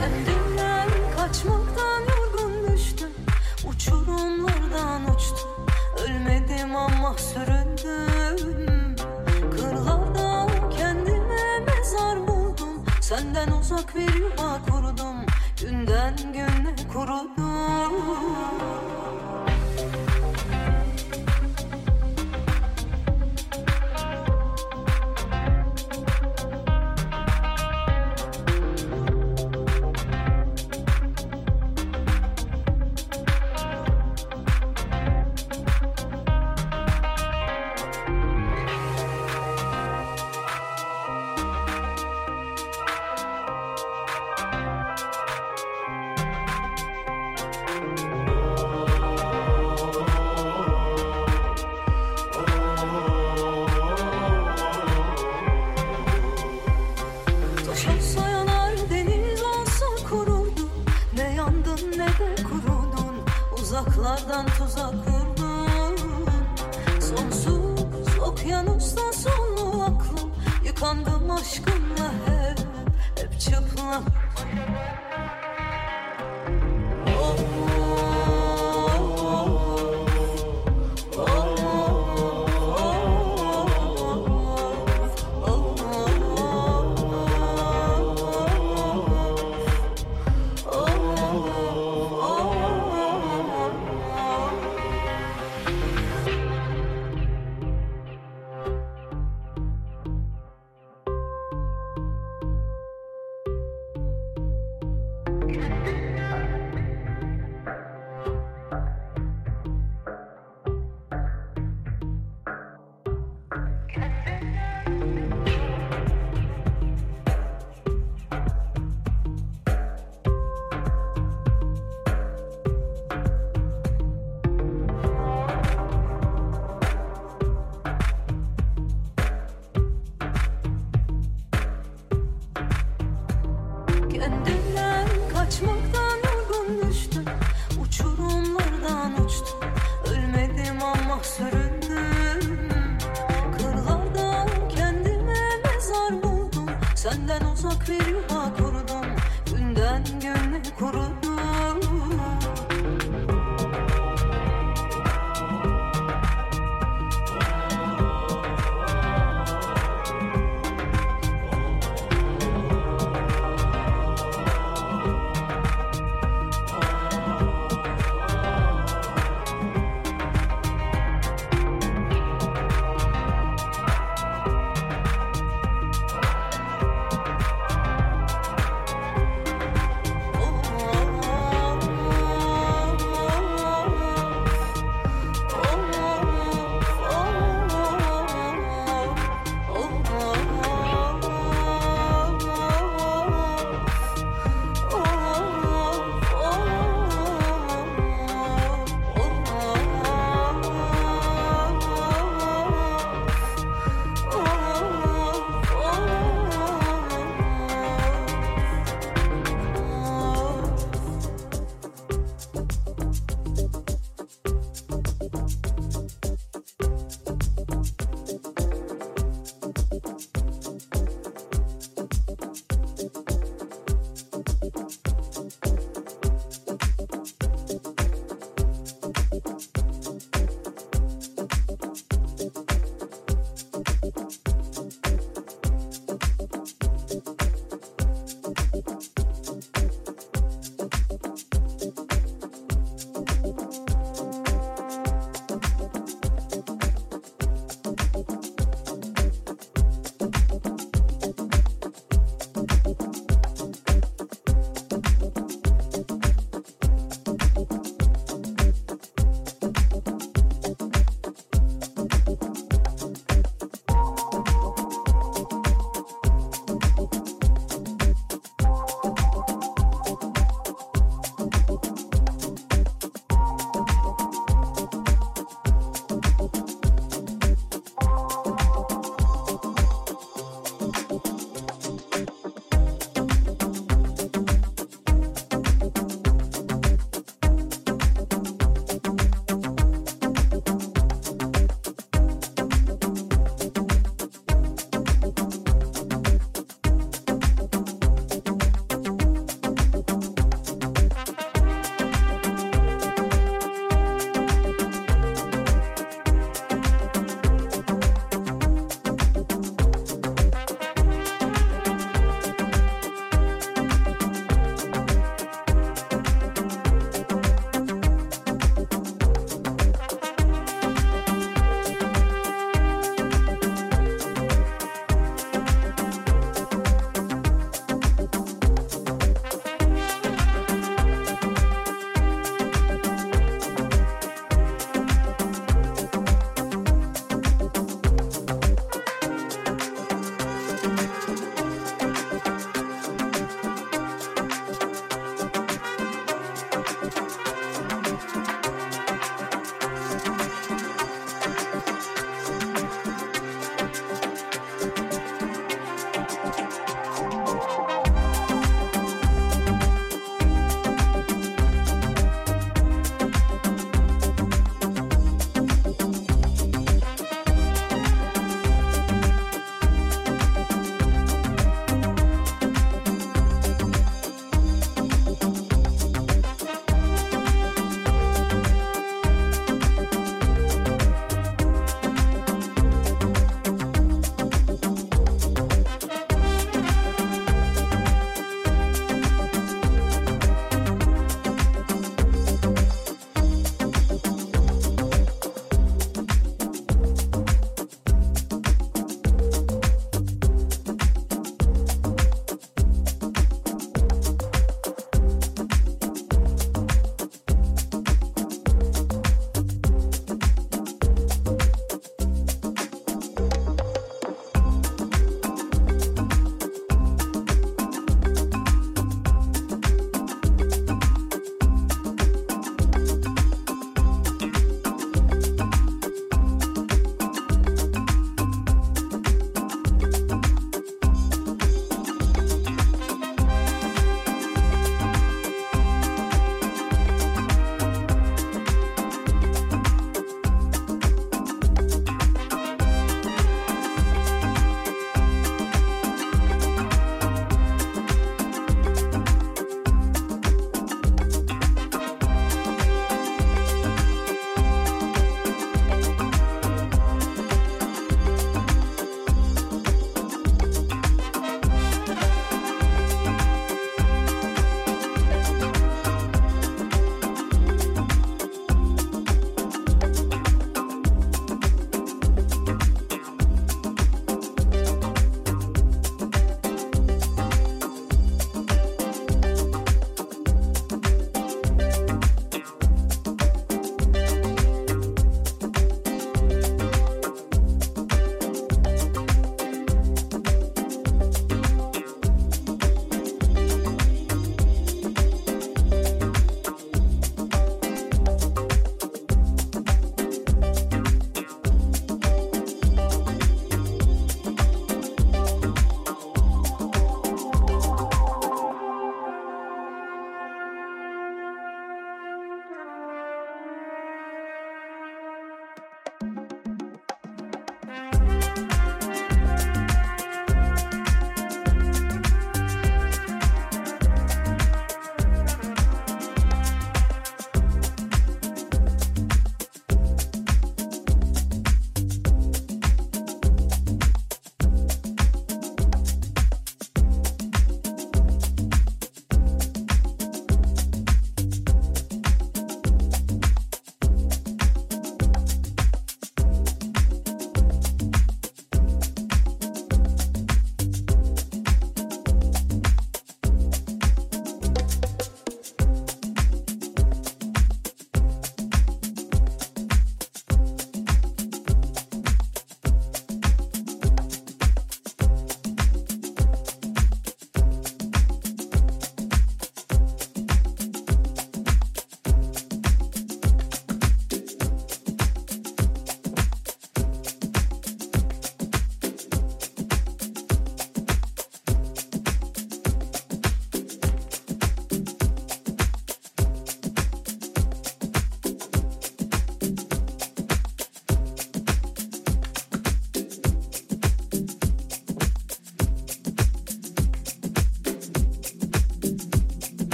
Dünden kaçmaktan yorgun düştüm. Uçurumlardan uçtum. Ölmedim ama süründüm. Kırlarda kendime mezar buldum. Senden uzak bir yuva kurdum. Günden güne kurudum.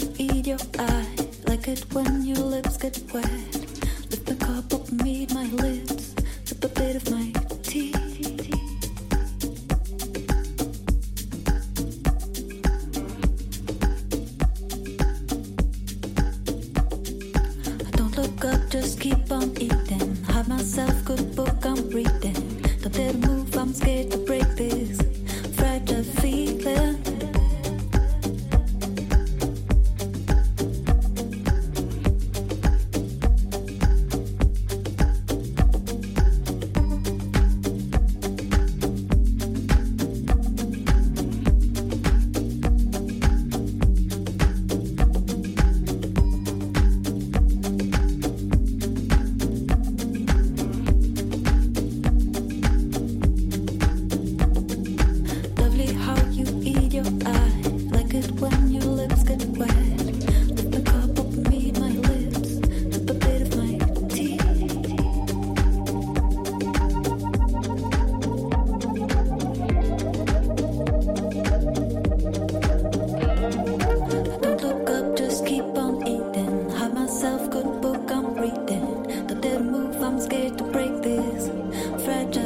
you eat your eye, like it when your lips get wet. sometimes scared to break this fragile.